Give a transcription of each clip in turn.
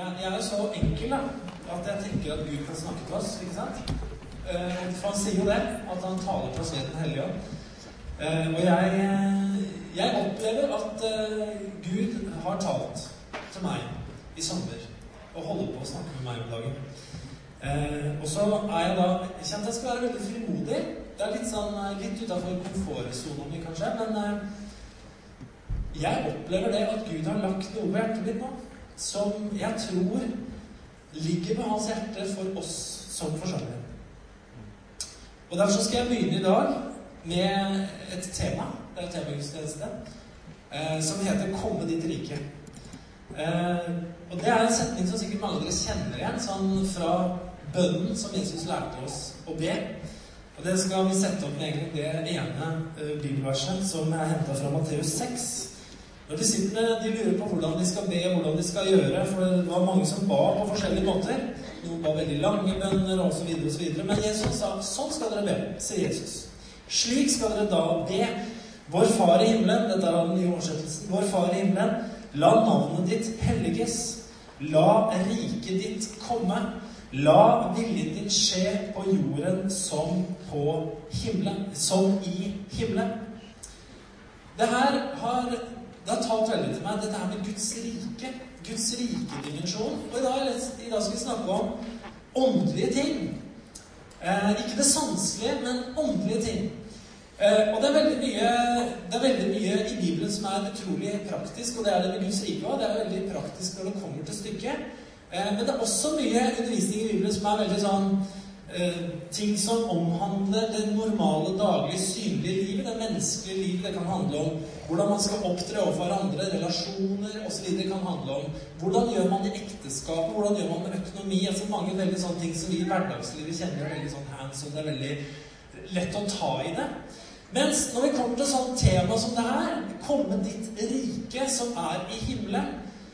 Jeg, jeg er så enkel da, at jeg tenker at Gud kan snakke til oss. ikke sant? Eh, for han sier jo det, at han taler til oss ved Den hellige ånd. Eh, og jeg, eh, jeg opplever at Gud har talt til meg i sommer og holder på å snakke med meg om dagen. Og så er jeg da Jeg kjente jeg skal være veldig frimodig. Det er litt sånn litt utafor komfortsona mi, kanskje, men jeg opplever det at Gud har lagt noe på hjertet mitt nå som jeg tror ligger på hans hjerte for oss som forsamling. Og Derfor skal jeg begynne i dag med et tema. Det er et temagudstjeneste eh, som heter 'Komme ditt rike'. Eh, og Det er en setning som sikkert mange av dere kjenner igjen, sånn fra bønnen som Jesus lærte oss å be. Og Det skal vi sette opp med egentlig det ene eh, bibelverset som er henta fra Matteus 6. Når disiplene de lurer på hvordan de skal be, hvordan de skal gjøre For det var mange som ba på forskjellige måter. Noen ba veldig lange bønner osv. osv. Men Jesus sa sånn skal dere be, sier Jesus. Slik skal dere da be. Vår Far i himmelen, dette er den nye oversettelsen, vår Far i himmelen, la navnet ditt helliges. La riket ditt komme. La viljen din skje på jorden som på himmelen. Som i himmelen. Det her har det har talt veldig til meg, dette her med Guds rike. Guds rike-dimensjon. Og i dag, i dag, skal vi snakke om åndelige ting. Eh, ikke det sanselige, men åndelige ting. Eh, og det er, mye, det er veldig mye i Bibelen som er utrolig praktisk, og det er det med Guds rike òg. Det er veldig praktisk når det kommer til stykket. Eh, men det er også mye undervisning i Bibelen som er veldig sånn ting som omhandler det normale, daglige, synlige livet, det menneskelige livet. Det kan handle om hvordan man skal opptre overfor andre, relasjoner osv. Hvordan gjør man i ekteskapet, hvordan gjør man med økonomi. altså Mange veldig sånne ting som vi i hverdagslivet kjenner er veldig sånn hands on. Det er veldig lett å ta i det. Mens når vi kommer til sånn tema som det her, komme ditt rike som er i himmelen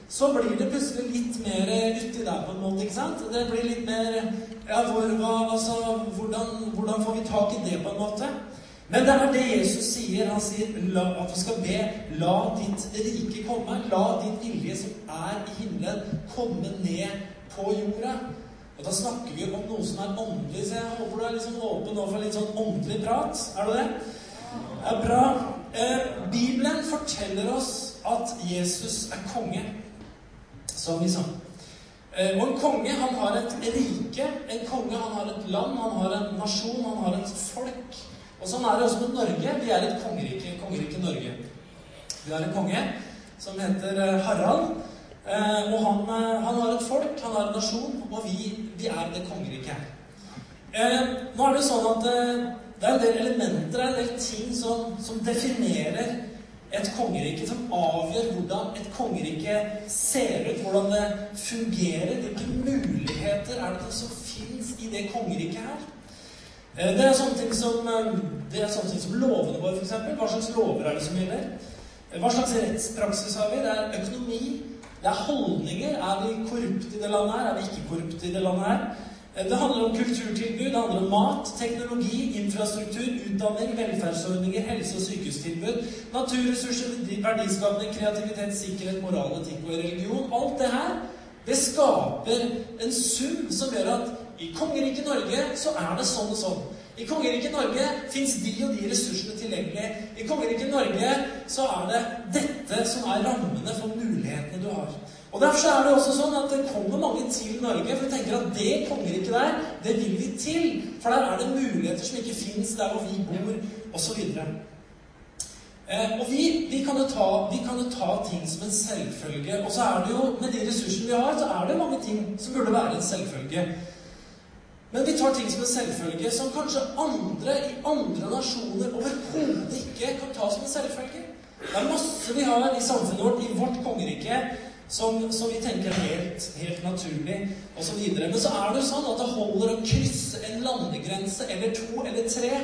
så blir det plutselig litt mer uti der på en måte. ikke sant? Det blir litt mer ja, hvor, hva, altså, hvordan, hvordan, får vi tak i det på en måte? Men det er det Jesus sier. Han sier la, at vi skal be La ditt rike komme. La din vilje som er i himmelen, komme ned på jorda. Og da snakker vi om noe som er åndelig, så jeg håper du er liksom åpen for litt sånn åndelig prat. Er du det? Det er bra. Eh, Bibelen forteller oss at Jesus er konge som vi sa. Eh, og en konge, han har et rike. En konge, han har et land, han har en nasjon, han har et folk. Og sånn er det også med Norge. Vi er et kongerike, kongerike Norge. Vi har en konge som heter eh, Harald. Eh, og han, han har et folk, han har en nasjon, og vi, vi er det kongeriket. Nå er det sånn at det er en del elementer, en del ting som, som definerer et kongerike som avgjør hvordan et kongerike ser ut, hvordan det fungerer. Hvilke muligheter er det som fins i det kongeriket her? Eh, det er sånne ting som, eh, sånne ting som lovene våre, f.eks. Hva slags lover er det som gjelder? Eh, hva slags rettspraksis har vi? Det er økonomi. Det er holdninger. Er vi korrupte i det landet her? Er vi ikke korrupte i det landet her? Det handler om kulturtilbud, det handler om mat, teknologi, infrastruktur, utdanning, velferdsordninger, helse- og sykehustilbud, naturressurser, verdiskapning, kreativitet, sikkerhet, moral, etikk og religion. Alt det her, det skaper en sum som gjør at i kongeriket Norge så er det sånn og sånn. I kongeriket Norge fins de og de ressursene tilgjengelig. I kongeriket Norge så er det dette som er rammene for mulighetene du har. Og Derfor er det også sånn at det kommer mange til Norge, for vi tenker at det kongeriket der, det vil vi til. For der er det muligheter som ikke fins der hvor vi bor, osv. Eh, og vi, vi, kan ta, vi, kan jo ta, ting som en selvfølge. Og så er det jo, med de ressursene vi har, så er det mange ting som burde være en selvfølge. Men vi tar ting som en selvfølge som kanskje andre i andre nasjoner overhodet ikke kan ta som en selvfølge. Det er masse vi har i samfunnet vårt, i vårt kongerike, som, som, vi tenker helt, helt naturlig, osv. Men så er det jo sånn at det holder å krysse en landegrense eller to eller tre.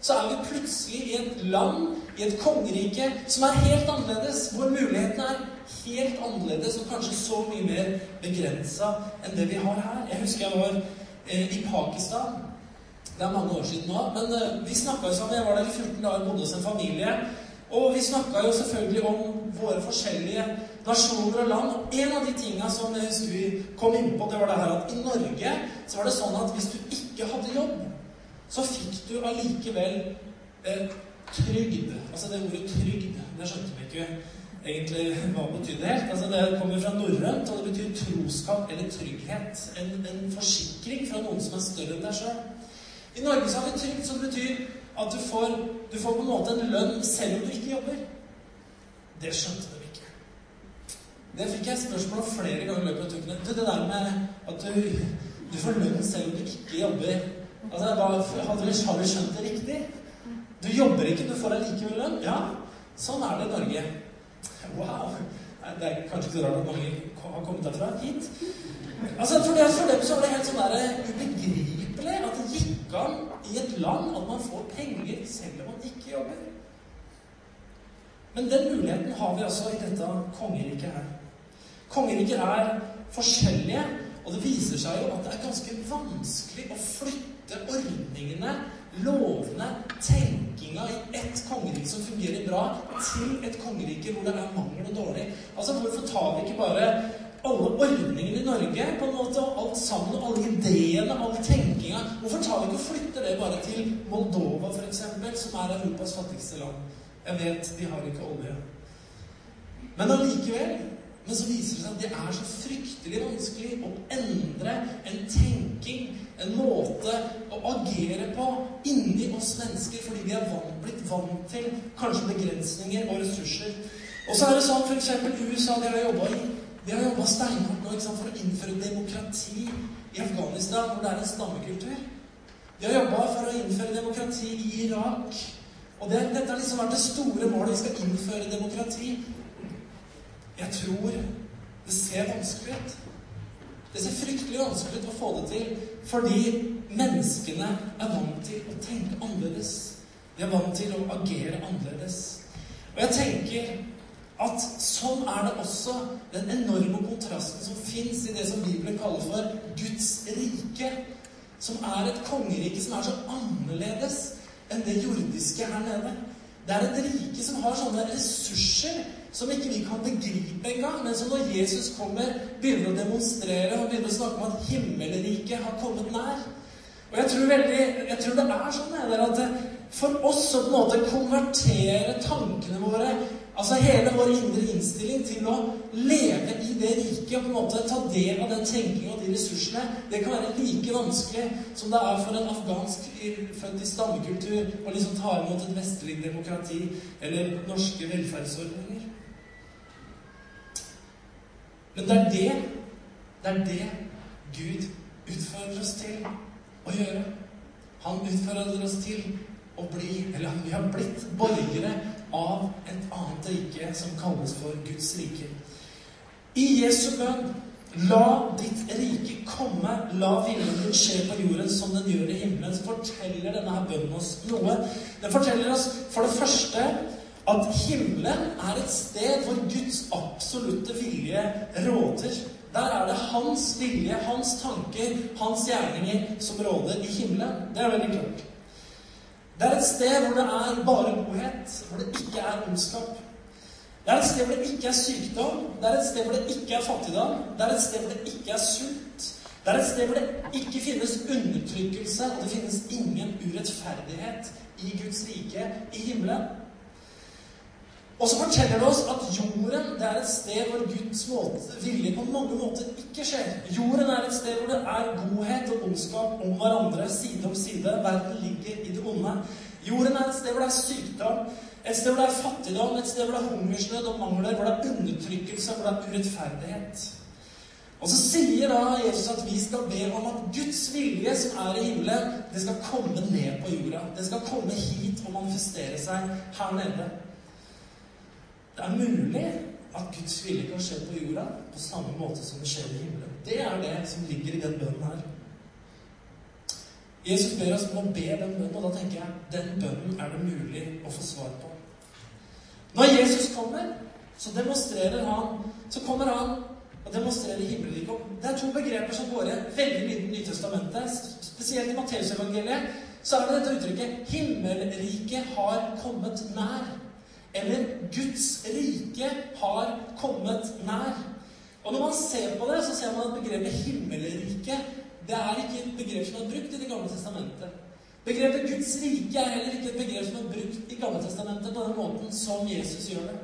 Så er vi plutselig i et land, i et kongerike, som er helt annerledes. Hvor mulighetene er helt annerledes og kanskje så mye mer begrensa enn det vi har her. Jeg husker jeg var i Pakistan. Det er mange år siden nå. Men eh, vi snakka jo sammen. Jeg var der i 14 dager, bodde hos en familie. Og vi snakka jo selvfølgelig om våre forskjellige nasjoner og land. Og en av de tinga som jeg husker vi kom inn på, det var det her at i Norge så var det sånn at hvis du ikke hadde jobb, så fikk du allikevel eh, trygd. Altså det ordet trygd, det skjønte vi ikke egentlig hva det helt. Altså Det kommer fra norrønt, og det betyr troskap eller trygghet. En, en, forsikring fra noen som er større enn deg sjøl. I Norge så har vi trygd, som betyr at du får, du får på en måte en lønn selv om du ikke jobber. Det skjønte de ikke. Det fikk jeg spørsmål om flere ganger i løpet av ukene. Det der med at du, du får lønn selv om du ikke jobber Altså, hva, har, du, har du skjønt det riktig? Du jobber ikke, du får allikevel lønn? Ja, sånn er det i Norge. Wow! Det er kanskje ikke så rart at mange har kommet derfra hit. Altså, For det dem så var det helt sånn der ubegripelig at det gikk an i et land at man får penger selv om man ikke jobber. Men den muligheten har vi altså i dette kongeriket her. Kongeriker er forskjellige, og det viser seg jo at det er ganske vanskelig å flytte ordningene, lovene, tenkinga i ett kongerike som fungerer bra, til et kongerike hvor det er mangel og dårlig. Altså, Hvorfor tar vi ikke bare alle ordningene i Norge på en måte, og alt sammen, alle ideene, all tenkinga Hvorfor tar vi ikke og flytter det bare til Moldova, f.eks., som er Europas fattigste land? Jeg vet de har ikke olje. Men allikevel men så viser det seg at det er så fryktelig vanskelig å endre en tenking, en måte å agere på inni oss mennesker fordi vi er vant, blitt vant til kanskje begrensninger og ressurser. Og så er det sånn f.eks. USA de har jobba i de har jobba steinhardt nå sant, for å innføre demokrati i Afghanistan, hvor det er en stammekultur. De har jobba for å innføre demokrati i Irak. Og det, dette har liksom vært det store målet. Vi skal innføre demokrati. Jeg tror det ser vanskelig ut. Det ser fryktelig vanskelig ut å få det til fordi menneskene er vant til å tenke annerledes. De er vant til å agere annerledes. Og jeg tenker at sånn er det også den enorme kontrasten som fins i det som Bibelen kaller for Guds rike. Som er et kongerike som er så annerledes enn det jordiske her nede. Det er et rike som har sånne ressurser som ikke vi kan begripe engang, men som når Jesus kommer, begynner å demonstrere og begynner å snakke om at himmelriket har kommet nær. Og jeg tror, veldig, jeg tror det er sånn at for oss å på en måte konvertere tankene våre Altså hele vår indre innstilling til å leve i det riket og på en måte ta del av den tenkingen og de ressursene, det kan være like vanskelig som det er for en afghansk født i stammekultur å liksom ta imot et vestlig demokrati eller norske velferdsordninger. Men det er det det er det Gud utfordrer oss til å gjøre. Han utfordrer oss til å bli, eller vi har blitt, borgere av et annet rike som kalles for Guds rike. I Jesu bønn La ditt rike komme, la viljen din skje på jorden som den gjør i himmelen. Så forteller denne her bønnen oss noe. Den forteller oss for det første at himmelen er et sted hvor Guds absolutte vilje råder. Der er det hans vilje, hans tanker, hans gjerninger som råder i himmelen. Det er veldig klart. Det er et sted hvor det er bare godhet, hvor det ikke er ondskap. Det er et sted hvor det ikke er sykdom, det er et sted hvor det ikke er fattigdom, det er et sted hvor det ikke er sult. Det er et sted hvor det ikke finnes undertrykkelse, og det finnes ingen urettferdighet i Guds rike i himmelen. Og så forteller det oss at jorden det er et sted hvor Guds vilje på mange måter ikke skjer. Jorden er et sted hvor det er godhet og ondskap om hverandre side om side. Verden ligger i det onde. Jorden er et sted hvor det er sykdom, et sted hvor det er fattigdom, et sted hvor det er hungersnød og mangler, hvor det er undertrykkelse, hvor det er urettferdighet. Og så sier da Jesus at vi skal be om at Guds vilje, som er i himmelen, det skal komme ned på jorda. Det skal komme hit og manifestere seg her nede. Det er mulig at Guds vilje kan skje på jorda på samme måte som det skjer i himmelen. Det er det som ligger i den bønnen her. Jesus ber oss om å be den bønnen, og da tenker jeg den bønnen er det mulig å få svar på. Når Jesus kommer, så demonstrerer han Så kommer han og demonstrerer himmelriket. Det er to begreper som går igjen veldig mye i Nytestamentet. Spesielt i Matteusevangeliet så er det dette uttrykket 'Himmelriket har kommet nær'. Eller Guds rike har kommet nær. Og når man ser på det, så ser man at begrepet himmelrike det er ikke et begrep som er brukt i Det gamle testamentet. Begrepet Guds rike er heller ikke et begrep som er brukt i Gamle testamentet på den måten som Jesus gjør det.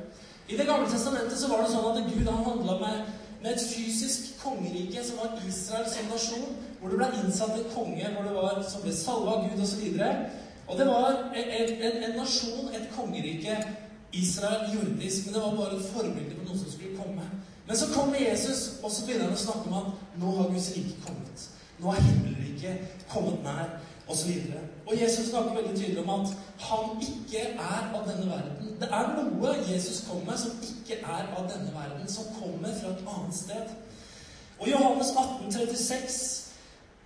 I Det gamle testamentet så var det sånn at Gud han handla med, med, et fysisk kongerike som var Israel som nasjon, hvor det ble innsatt en konge hvor det var, som ble salva av Gud osv. Og, og det var en, en, en nasjon, et kongerike, Israel jordisk, men det var bare et forbilde på noe som skulle komme. Men så kommer Jesus, og så begynner han å snakke om at nå har Guds rike kommet. Nå er himmelriket kommet nær osv. Og, og Jesus snakker veldig tydelig om at han ikke er av denne verden. Det er noe Jesus kommer med som ikke er av denne verden, som kommer fra et annet sted. Og Johannes 18, 36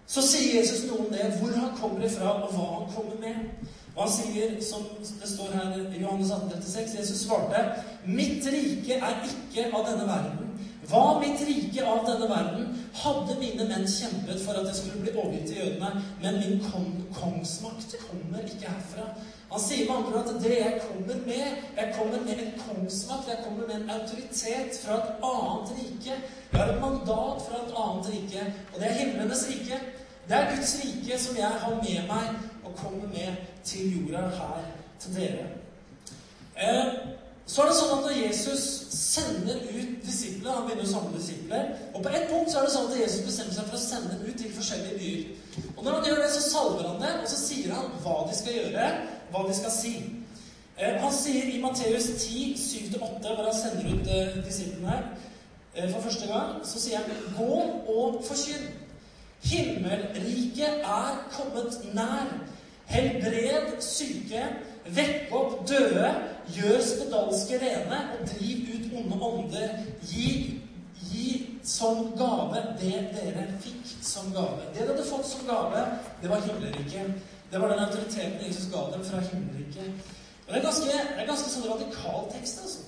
så sier Jesus noe om det, hvor han kommer ifra, og hva han kommer med. Og han sier, som det står her i Johannes 18, 36, Jesus svarte, 'Mitt rike er ikke av denne verden.' Var mitt rike av denne verden, hadde mine menn kjempet for at jeg skulle bli overgitt til jødene, men min kong kongsmakt kommer ikke herfra. Han sier med andre at det jeg kommer med, jeg kommer med en kongsmakt, jeg kommer med en autoritet fra et annet rike. Jeg har et mandat fra et annet rike, og det er himlenes rike. Det er Guds rike som jeg har med meg og kommer med til jorda her til dere. Eh, så er det sånn at når Jesus sender ut disipler Han begynner å samle disipler. Og på ett punkt så er det sånn at Jesus bestemmer seg for å sende dem ut til forskjellige byer. Og når han gjør det, så salver han dem, og så sier han hva de skal gjøre, hva de skal si. Eh, han sier i Matteus 10, 7-8, hvor han sender ut eh, disiplene eh, for første gang, så sier han 'Gå og forkynn'. Himmelriket er kommet nær. Helbred syke, vekk opp døde, gjør spedalske rene og driv ut onde ånder. Gi, gi som gave det dere fikk som gave. Det dere hadde fått som gave, det var himmelriket. Det var den autoriteten Jesus ga dem fra himmelriket. Og Det er ganske, det er ganske sånn radikal tekst. altså.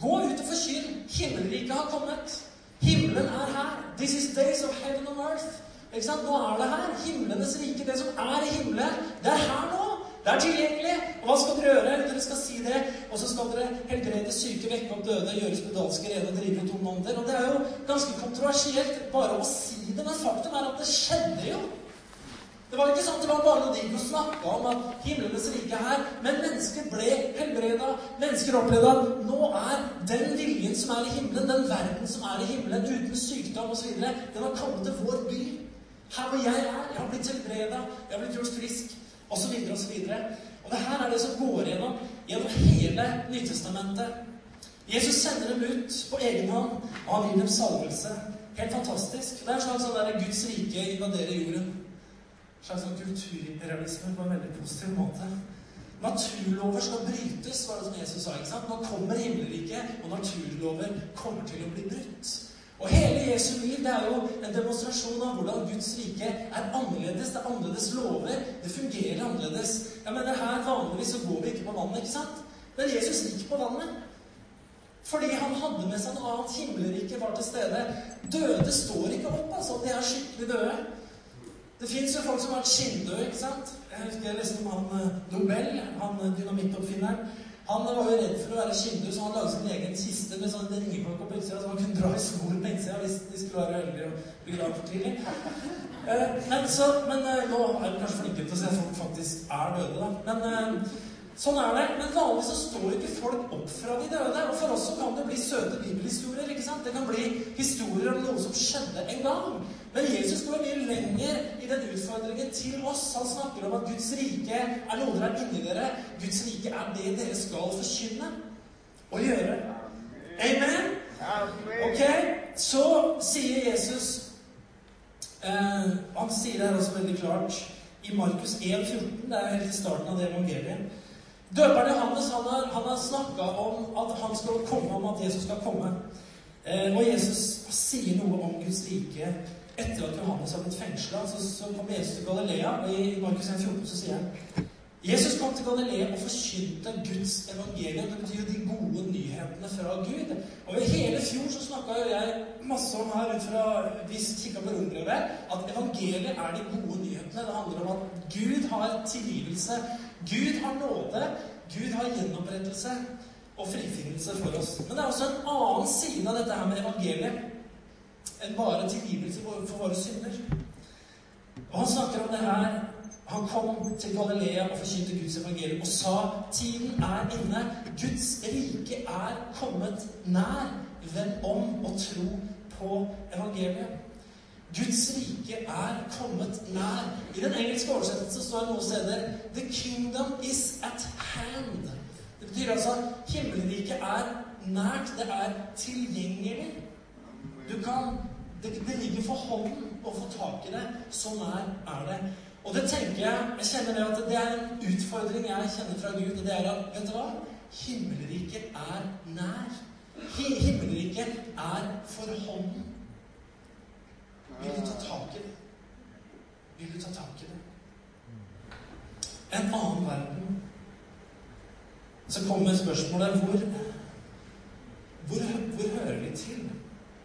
Gå ut og forkynn. Himmelriket har kommet. Himmelen er her. This is days of heaven and earth. Ikke sant? Nå er det her. Himlenes rike, det som er i himmelen, det er her nå. Det er tilgjengelig. Og hva skal dere gjøre? Dere skal si det. Og så skal dere helbrede syke, vekke opp døde, gjøre spedalske rene, drive ut onde ånder. Og det er jo ganske kontroversielt bare å si det, men faktum er at det skjedde jo. Det var ikke sånn at det var bare noe de snakke om at himlenes rike er her. Men mennesker ble helbreda. Mennesker opplevde at nå er den viljen som er i himmelen, den verden som er i himmelen, uten sykdom osv., den har kommet til vår by. Her hvor jeg er. Jeg har blitt helbreda, jeg har blitt gjort frisk, osv., osv. Og det her er det som går gjennom gjennom hele Nytestamentet. Jesus sender dem ut på egen hånd, og han gir dem salvelse. Helt fantastisk. Det er en slags sånn der Guds rike invaderer jorden. En slags sånn på en veldig positiv måte. Naturlover skal brytes, var det som Jesus sa. ikke sant? Nå kommer himmelriket, og naturlover kommer til å bli brutt. Og hele Jesu liv det er jo en demonstrasjon av hvordan Guds rike er annerledes. Det er annerledes lover. Det fungerer annerledes. Jeg mener, Her vanligvis så går vi ikke på vannet, ikke sant? Men Jesus gikk på vannet. Fordi han hadde med seg noe annet. Himmelriket var til stede. Døde står ikke opp, altså. De er skikkelig døde. Det fins jo folk som har vært skinndøde, ikke sant? Jeg husker jeg leste om han eh, Nobel, han eh, dynamittoppfinneren. Han var jo redd for å være skinndød, så han lagde sin egen kiste med sånn ringeklokke på utsida, så han kunne dra i skolen på innsida hvis de skulle være uheldige og begravd for tidlig. Eh, men, så, men nå er vi kanskje flinkere til å se at folk faktisk er døde, da. Men sånn er det. Men vanligvis så står ikke folk opp fra de døde. Og for oss så kan det bli søte bibelhistorier. ikke sant? Det kan bli historier om noe som skjedde en gang. Men Jesus går mye lenger i den utfordringen til oss. Han snakker om at Guds rike er noe dere er inni dere. Guds rike er det dere skal forkynne og gjøre. Amen? Ok, Så sier Jesus uh, Han sier det her også veldig klart i Markus 1,14. Det er helt i starten av det evangeliet. Døperen Johannes han har, han har snakka om at han skal komme, om at Jesus skal komme. Eh, og Jesus sier noe om Guds rike etter at Johannes har blitt fengsla, så, så kom Jesus til Galilea. Og i Markus 1, 14 så sier han Jesus kom til Galilea og forkynte Guds evangelium. Det betyr jo de gode nyhetene fra Gud. Og i hele fjor så snakka jo jeg masse om her ut fra hvis kikka på rombrevet, at evangeliet er de gode nyhetene. Det handler om at Gud har tilgivelse. Gud har nåde. Gud har gjenopprettelse. og frifinnelse for oss. Men det er også en annen side av dette her med evangeliet enn bare tilgivelse for våre synder. Og han snakker om det her han kom til Galilea og forkynte Guds evangelium og sa tiden er inne. Guds rike er kommet nær. Vend om og tro på evangeliet. Guds rike er kommet nær. I den engelske oversettelsen står det noen steder The kingdom is at hand. Det betyr altså himmelriket er nært. Det er tilgjengelig. Du kan det, det ligger for hånden å få tak i det. Så nær er det. Og det tenker jeg Jeg kjenner det at det er en utfordring jeg kjenner fra Gud. Og det er at vet du hva? Himmelriket er nær. Himmelriket er for hånden. Vil du ta tak i det? Vil du ta tak i det? En annen verden. Så kommer spørsmålet hvor, hvor, hvor hører vi til?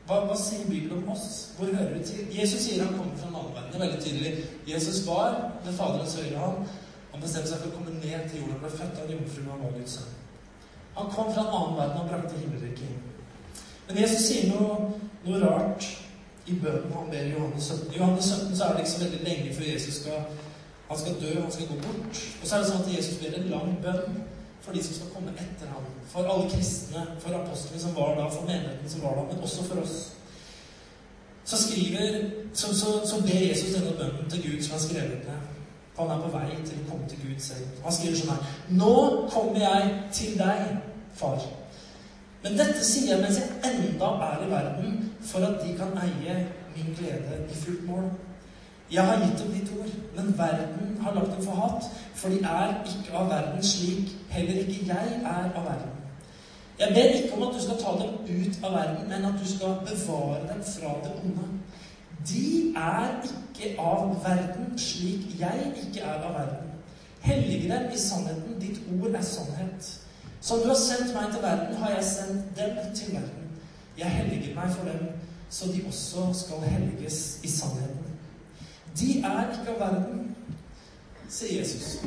Hva, hva, sier Bibelen om oss? Hvor hører vi til? Jesus sier han kommer fra en annen verden. Det er veldig tydelig. Jesus var med Faderens høyre hånd. Han bestemte seg for å komme ned til jorden. Han ble født av en jomfru, og var Guds sønn. Han kom fra en annen verden og brakte himmelriket inn. Men Jesus sier noe, noe rart i bønnen han ber i Johannes 17. I Johannes 17 så er det ikke så veldig lenge før Jesus skal, han skal dø, han skal gå bort. Og så er det sånn at Jesus ber en lang bønn for de som skal komme etter ham. For alle kristne, for apostlene som var da, for menigheten som var da, men også for oss. Så skriver, så, så, så ber Jesus denne bønnen til Gud som har skrevet ned. Han er på vei til å komme til Gud selv. Han skriver sånn her Nå kommer jeg til deg, far. Men dette sier jeg mens jeg enda er i verden, for at de kan eie min glede i fullt mål. Jeg har gitt dem ditt ord, men verden har lagt dem for hat, for de er ikke av verden slik heller ikke jeg er av verden. Jeg ber ikke om at du skal ta dem ut av verden, men at du skal bevare dem fra det onde. De er ikke av verden slik jeg ikke er av verden. Hellige dem i sannheten. Ditt ord er sannhet. Som du har sendt meg til verden, har jeg sendt dem til verden. Jeg helliger meg for dem, så de også skal helliges i sannheten. De er ikke av verden, sier Jesus.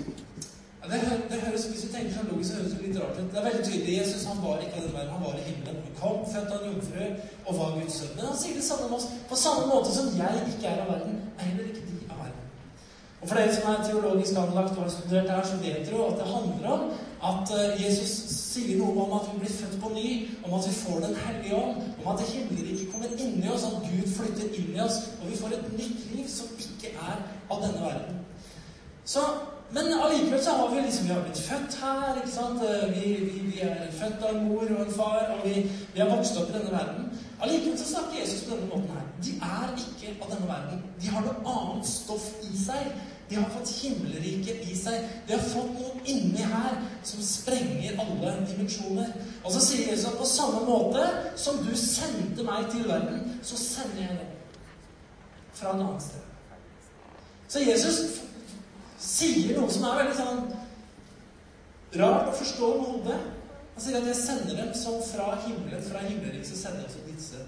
Det, det, høres, Hvis du tenker sånn logisk, så høres det litt rart ut. Det er veldig tydelig. Jesus han var ikke av den verden, han var i himmelen. Han kom, født av en jomfru og var Guds sønn. Men han sier det samme om oss. På samme måte som jeg ikke er av verden, er heller ikke de av verden. Og For dere som er teologisk anlagt og har studert her, så vet dere at det handler om at eh, Jesus sier noe om at vi blir født på ny, om at vi får Den hellige ånd, om at himmelriket kommer inni oss, at Gud flytter inn i oss, og vi får et nytt liv som ikke er av denne verden. Så, men allikevel så har vi liksom, vi har blitt født her. ikke sant? Eh, vi, vi, vi er født av en mor og en far, og vi, vi har vokst opp i denne verden. Allikevel så snakker Jesus på denne måten her. De er ikke av denne verden. De har noe annet stoff i seg. De har fått himmelriket i seg. De har fått noe inni her som sprenger alle dimensjoner. Og så sier Jesus at på samme måte som du sendte meg til verden, så sender jeg deg fra en annen sted. Så Jesus sier noe som er veldig sånn rart å forstå med hodet. Han sier at jeg sender dem som fra himmelen, fra himmelriket, så sender jeg også disse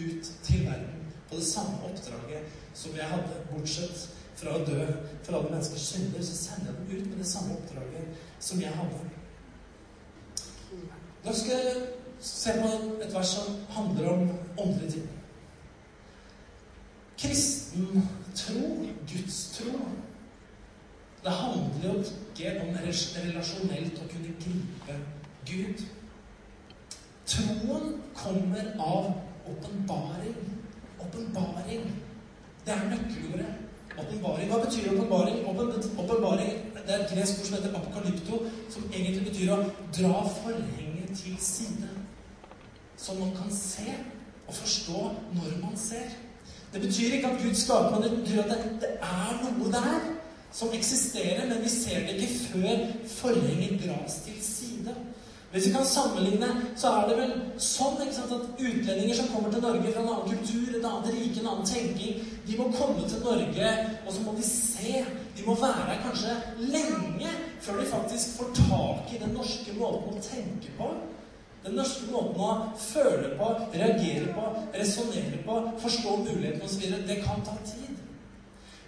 ut til verden på det samme oppdraget som jeg hadde, bortsett fra å dø for alle menneskers synder, så sender jeg dem ut med det samme oppdraget som jeg hadde. Nå skal jeg se på et vers som handler om åndelige ting. Kristen tro, Guds tro, det handler jo ikke om relasjonelt å kunne gripe Gud. Troen kommer av åpenbaring. Åpenbaring. Det er nøkkelordet. Åpenbaring. Hva betyr åpenbaring? Åpenbaring det er et gresk ord som heter apokalypto, som egentlig betyr å dra forhenget til side. Så man kan se og forstå når man ser. Det betyr ikke at Gud skaper noe, det betyr at det, det er noe der som eksisterer, men vi ser det ikke før forhenget dras til side. Hvis vi kan sammenligne, så er det vel sånn sant, at utlendinger som kommer til Norge fra en annen kultur, et annet rike, en annen tenking, de må komme til Norge, og så må de se. De må være her kanskje lenge før de faktisk får tak i den norske måten å tenke på. Den norske måten å føle på, reagere på, resonnere på, forstå mulighetene osv. Det kan ta tid.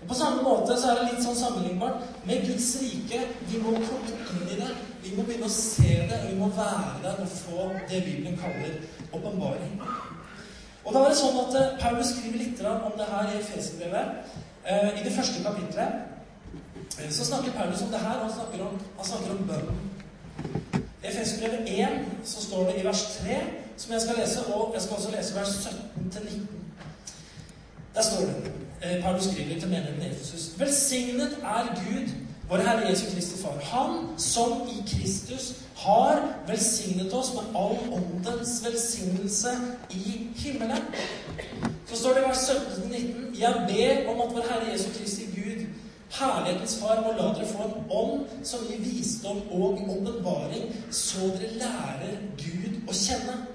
Og På samme måte så er det litt sånn sammenlignbart med Guds rike. Vi må komme inn i det vi må begynne å se det, og vi må være der og få det Bibelen kaller åpenbaring. Og da er det sånn at eh, Paulus skriver litt om det her i Efeserbrevet. Eh, I det første kapitlet eh, så snakker Paulus om det her, han snakker om, han snakker om bønnen. I Efeserbrevet 1 så står det i vers 3, som jeg skal lese, og jeg skal også lese vers 17-19. Der står det Paulus skriver til menigheten Efesus. Velsignet er Gud, vår Herre Jesu Kristi Far. Han som i Kristus har velsignet oss med all åndens velsignelse i himmelen. Så står det i vers 17-19.: Jeg ber om at vår Herre Jesu Kristi Gud, Herlighetens Far, må la dere få en ånd som gir visdom og åpenbaring, så dere lærer Gud å kjenne.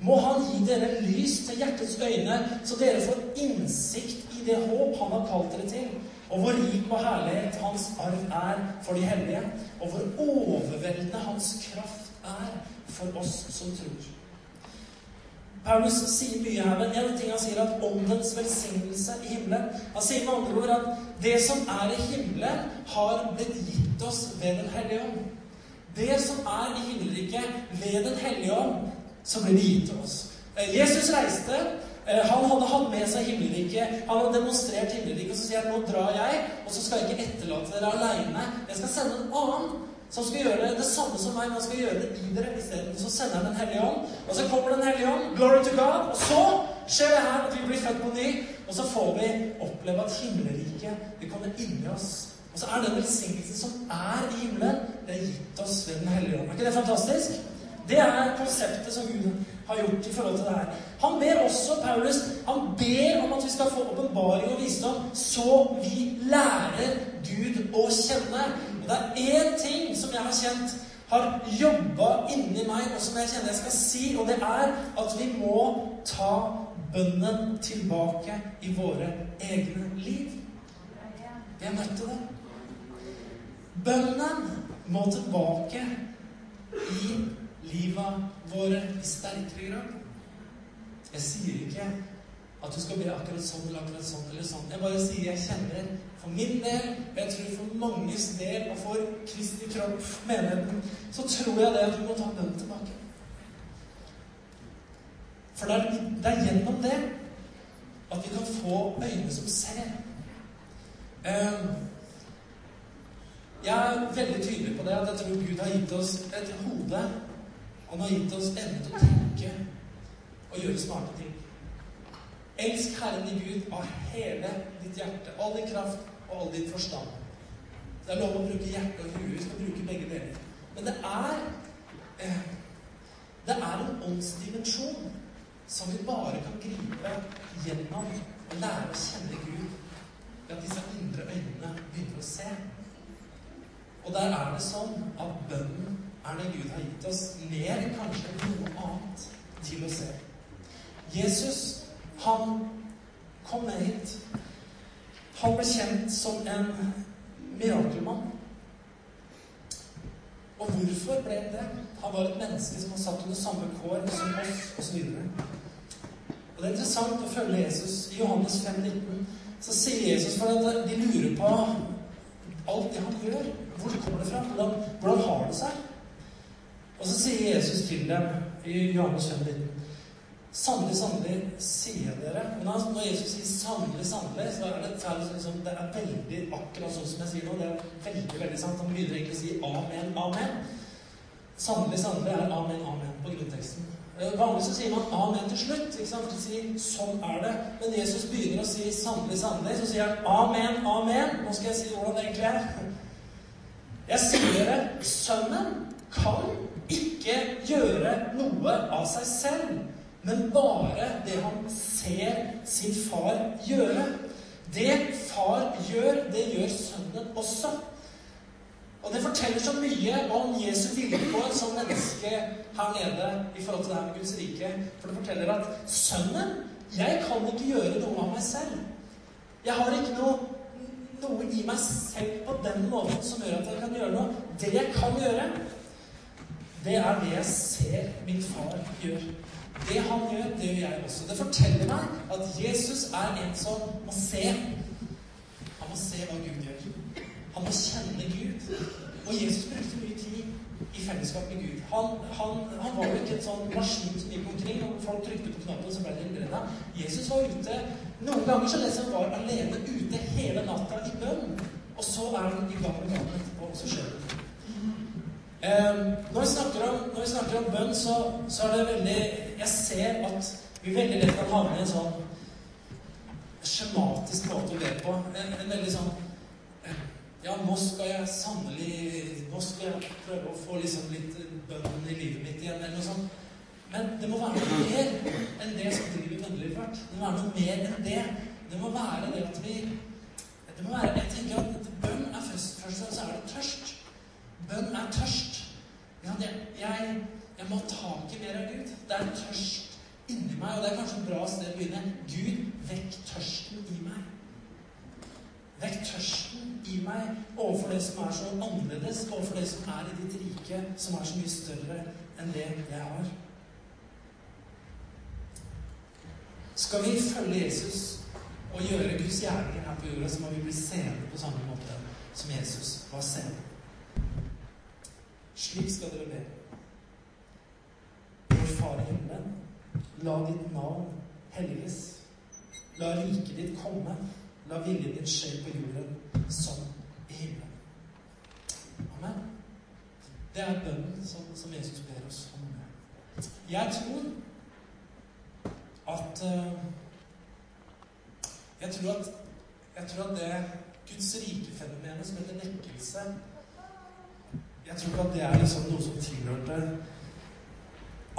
Må Han gi dere lys til hjertets øyne, så dere får innsikt i det håp Han har kalt dere til og hvor rik på herlighet hans arv er for de hellige, og hvor overveldende hans kraft er for oss som tror. Paulus sier mye her, men en ting han sier at åndens velsignelse i himmelen Han sier med andre ord at det som er i himmelen, har blitt gitt oss ved Den hellige ånd. Det som er i himmelriket ved Den hellige ånd, så ble det gitt til oss. Eh, Jesus reiste Eh, han hadde hatt med seg himmelriket. Han hadde demonstrert himmelriket. Og så sier han nå drar jeg, og så skal jeg ikke etterlate dere aleine. Jeg skal sende en annen som skal gjøre det samme som meg, men han skal gjøre det i dere isteden. Så sender han Den hellige ånd, og så kommer Den hellige ånd. Glory to God. Og så skjer det her at vi blir født på ny, og så får vi oppleve at himmelriket det kommer inni oss. Og så er den velsignelsen som er i himmelen, det er gitt oss ved Den hellige ånd. Er ikke det fantastisk? Det er konseptet som Gud har gjort i forhold til det her. Han ber også, Paulus, han ber om at vi skal få åpenbaring og visdom, så vi lærer Gud å kjenne. Og det er én ting som jeg har kjent har jobba inni meg, og som jeg kjenner jeg skal si, og det er at vi må ta bønnen tilbake i våre egne liv. Vi nødt til det. Bønnen må tilbake i livet våre i sterkere grad. Jeg sier ikke at du skal bli akkurat sånn eller akkurat sånn eller sånn. Jeg bare sier jeg kjenner for min del, og jeg tror for manges del, og for Kristi kropp, menigheten, så tror jeg det at du må ta bønnen tilbake. For det er, det er, gjennom det at vi kan få øyne som ser. Um, jeg er veldig tydelig på det at jeg tror Gud har gitt oss et hode han har gitt oss evne til å tenke og gjøre smarte ting. Elsk Herren din Gud av hele ditt hjerte, all din kraft og all din forstand. Det er lov å bruke hjerte og huet. Vi skal bruke begge deler. Men det er eh, Det er en åndsdimensjon som vi bare kan gripe gjennom og lære å kjenne Gud ved at disse indre øynene begynner å se. Og der er det sånn at bønnen er det Gud har gitt oss mer enn kanskje noe annet til å se. Jesus, han kom ned hit. Han ble kjent som en mirakelmann. Og hvorfor ble det? Han var et menneske som var satt under samme kår som oss, osv. Og det er interessant å følge Jesus. I Johannes 5, 19, så sier Jesus for at de lurer på alt det han gjør. Hvor kommer det fra? Hvordan, hvordan har det seg? Og så sier Jesus til dem i Johannes 5, 19 Sannelig, sannelig, sier dere Men når Jesus sier 'sannelig, sannelig', så er det, liksom, det er veldig akkurat sånn som jeg sier nå. Det er veldig veldig sant. Han begynner egentlig å si 'amen, amen'. Sannelig, sannelig er 'amen, amen' på grunnteksten. Eh, vanligvis så sier man 'amen' til slutt. ikke sant? For sier 'sånn er det'. Men Jesus begynner å si 'sannelig, sannelig', så sier han 'amen, amen'. Nå skal jeg si hvordan det egentlig er. Jeg sier dere, Sønnen kan ikke gjøre noe av seg selv, men bare det han ser sin far gjøre. Det far gjør, det gjør sønnen også. Og det forteller så mye om Jesu vilkår som menneske her nede i forhold til det her med Guds rike. For det forteller at sønnen Jeg kan ikke gjøre noe av meg selv. Jeg har ikke noe, noe i meg selv på den måten som gjør at jeg kan gjøre noe. Det jeg kan gjøre, det er det jeg ser min far gjør. Det han gjør, det gjør jeg også. Det forteller meg at Jesus er en som må se. Han må se hva Gud gjør. Han må kjenne Gud. Og Jesus brukte mye tid i fellesskap med Gud. Han, han, han, var jo ikke en sånn maskin som gikk omkring, og folk trykte på knappen, så ble de helbreda. Jesus var ute Noen ganger så leser han var alene ute hele natta i bønn. Og så er han i gang med dagen etterpå, og så skjer det. Um, når, vi snakker om, når vi snakker om bønn, så, så, er det veldig Jeg ser at vi veldig lett kan havne i en sånn skjematisk måte å be på. En, en veldig sånn ja, nå skal jeg sannelig Nå skal jeg prøve å få liksom litt bønn i livet mitt igjen, eller noe sånt. Men det må være noe mer enn det som driver bønnelivet vårt. Det må være noe mer enn det. Det må være det at vi det må være, Jeg tenker at bønn er først, først og fremst er det tørst. Bønn er tørst. Ja, det, jeg, jeg, må ha tak i mer av Gud. Det er tørst inni meg, og det er kanskje et bra sted å begynne. Gud, vekk tørsten i meg. Vekk tørsten i meg overfor det som er så annerledes, overfor det som er i ditt rike, som er så mye større enn det jeg har. Skal vi følge Jesus og gjøre Guds gjerninger her på jorda, så må vi bli seende på samme måte som Jesus var seende. Slik skal dere be. Vår Far i himmelen, la ditt navn helliges. La riket ditt komme. La viljen din skje på jorden som i himmelen. Amen. Det er bønnen som, som, Jesus ber oss om. Jeg tror at uh, jeg, tror at jeg tror at det Guds rike-fenomenet som heter vekkelse Jeg tror ikke at det er liksom noe som tilhørte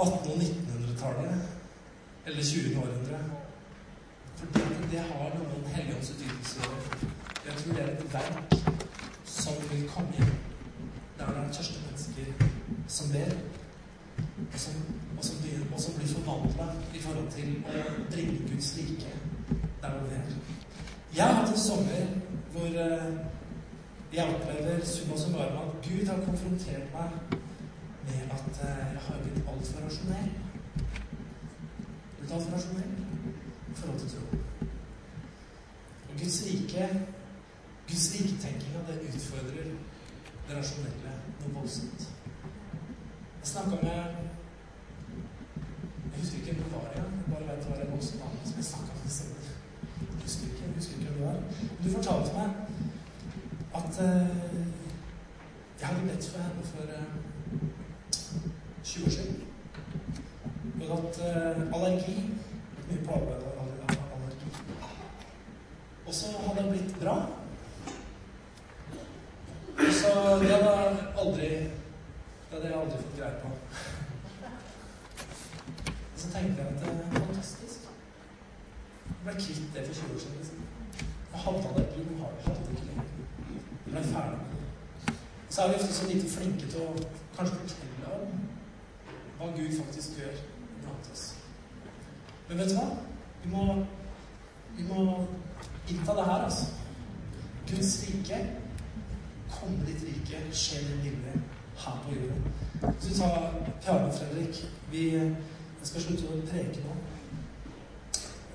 1800- og 1900-tallet eller 20. århundre. For det har noen helligåndsutgytelser å gjøre. Jeg tror det er et verk som vil komme. Der det er tørste mennesker som ber, og som, og som, blir, og som blir forvandla i forhold til å bringe Guds rike der hvor vi er. Jeg har hatt en sommer hvor uh, jeg opplever summa summarum at Gud har konfrontert meg med at uh, jeg har blitt altfor rasjonell. Blitt altfor rasjonell i forhold til tro. Og Guds rike Guds riketenkinga, det utfordrer det rasjonelle noe voldsomt. Jeg snakka med Jeg husker ikke hvor var engang. Jeg bare vet det var en som jeg snakka med. Jeg husker ikke, jeg det var. Men du fortalte meg at uh, jeg hadde bedt for henne for uh, 20 år siden. Hun hadde hatt allergi. Mye på og så hadde det blitt bra. Og så Det hadde jeg aldri Det hadde jeg aldri fått greie på. Og så tenkte jeg at det er fantastisk. Jeg ble kvitt det for 20 år siden. Liksom. Jeg hadde allergi, men hadde det ikke lenger. Jeg ble ferdig med det. Så er vi ofte så lite flinke til å kanskje fortelle om hva Gud faktisk gjør blant oss. Men vet du hva? Vi må, vi må innta det her, altså. Guds rike. Komme ditt rike, skje din vilje her på jorden. Så du tar piano, Fredrik. Vi jeg skal slutte å preke nå.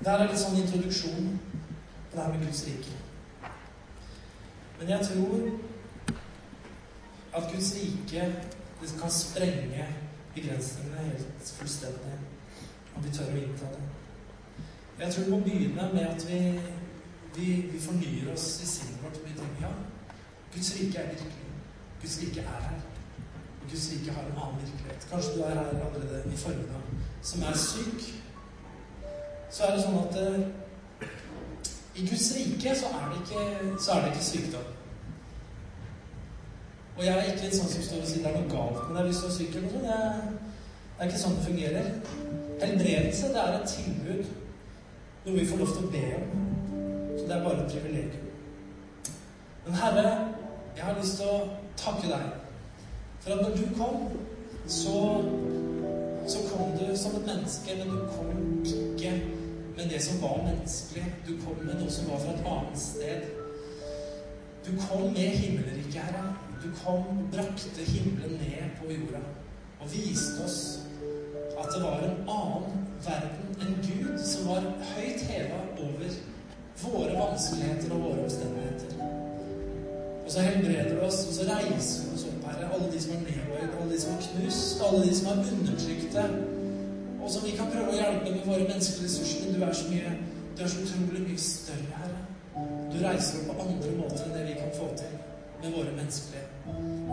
Det er litt sånn introduksjon på det her med Guds rike. Men jeg tror at Guds rike det kan sprenge begrensningene helt fullstendig om vi tør å innta det. Jeg tror vi må begynne med at vi vi, vi fornyer oss i sinnet vårt. Vi tenker ja, Guds rike er virkelig. Guds rike er her. Guds rike har en annen virkelighet. Kanskje du er her allerede i formiddag som er syk. Så er det sånn at uh, i Guds rike så er, ikke, så er det ikke sykdom. Og jeg er ikke en sånn som står og sier det er noe galt med deg hvis du er syk. eller noe det er ikke sånn det fungerer. Helbredelse, det er et tilbud. Noe vi får lov til å be om. Så det er bare et privilegium. Men Herre, jeg har lyst til å takke deg for at når du kom, så, så kom du som et menneske, men du kom ikke med det som var menneskelig. Du kom med noe som var fra et annet sted. Du kom med himmelriket, Herre. Du kom, brakte himmelen ned på jorda og viste oss at det var en annen verden, en Gud, som var høyt heva over våre vanskeligheter og våre omstendigheter. Og så helbreder du oss, og så reiser du oss opp, Herre. Alle de som er nedbøyd, alle de som er knust, alle de som er undertrykte. Og som vi kan prøve å hjelpe med våre menneskelige ressurser. Men du er så mye Du er så utrolig mye større, Herre. Du reiser opp på andre måter enn det vi kan få til med våre menneskelige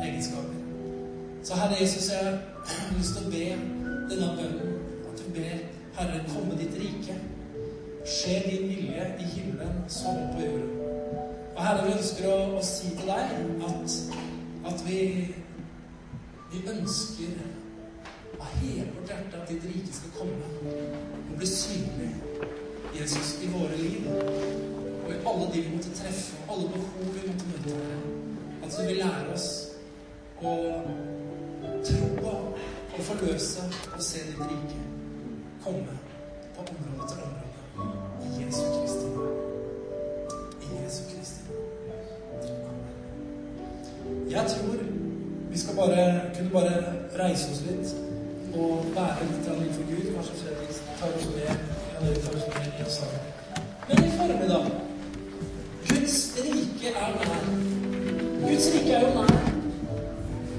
egenskaper. Så Herre Jesus, jeg har lyst til å be denne bønnen. At du ber Herre, komme ditt rike. Skje din vilje i himmelen som på jorden. Og Herre, vi ønsker å, å si til deg at, at vi, vi ønsker av hele vårt hjerte at ditt rike skal komme og bli synlig, Jesus, i våre liv. Og i alle de vi måtte treffe, og alle behov vi måtte møte. At du vil lære oss å tro på og forløse og se ditt rike komme på område til område. I Jesu Kristi. I Jesu Kristi. Jeg tror vi skal bare kunne bare reise oss litt og være litt for Gud. Kanskje Fredrik tar oss med, ja, tar oss med i sangen. Men i formiddag Guds rike er nær. Guds rike er jo nær.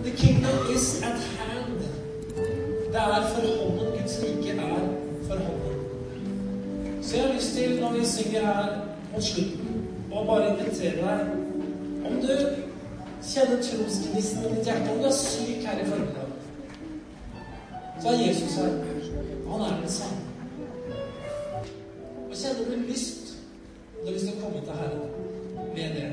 The kingdom is at hand. Det er for hånden. Guds rike er for hånden. Så jeg har lyst til, når vi synger her mot slutten, å bare invitere deg Om du kjenner trosgnisten i ditt hjerte, om du er syk her i formiddag så er Jesus her. Han er den samme. Og kjenner du lyst, du har lyst til å komme til Herren med det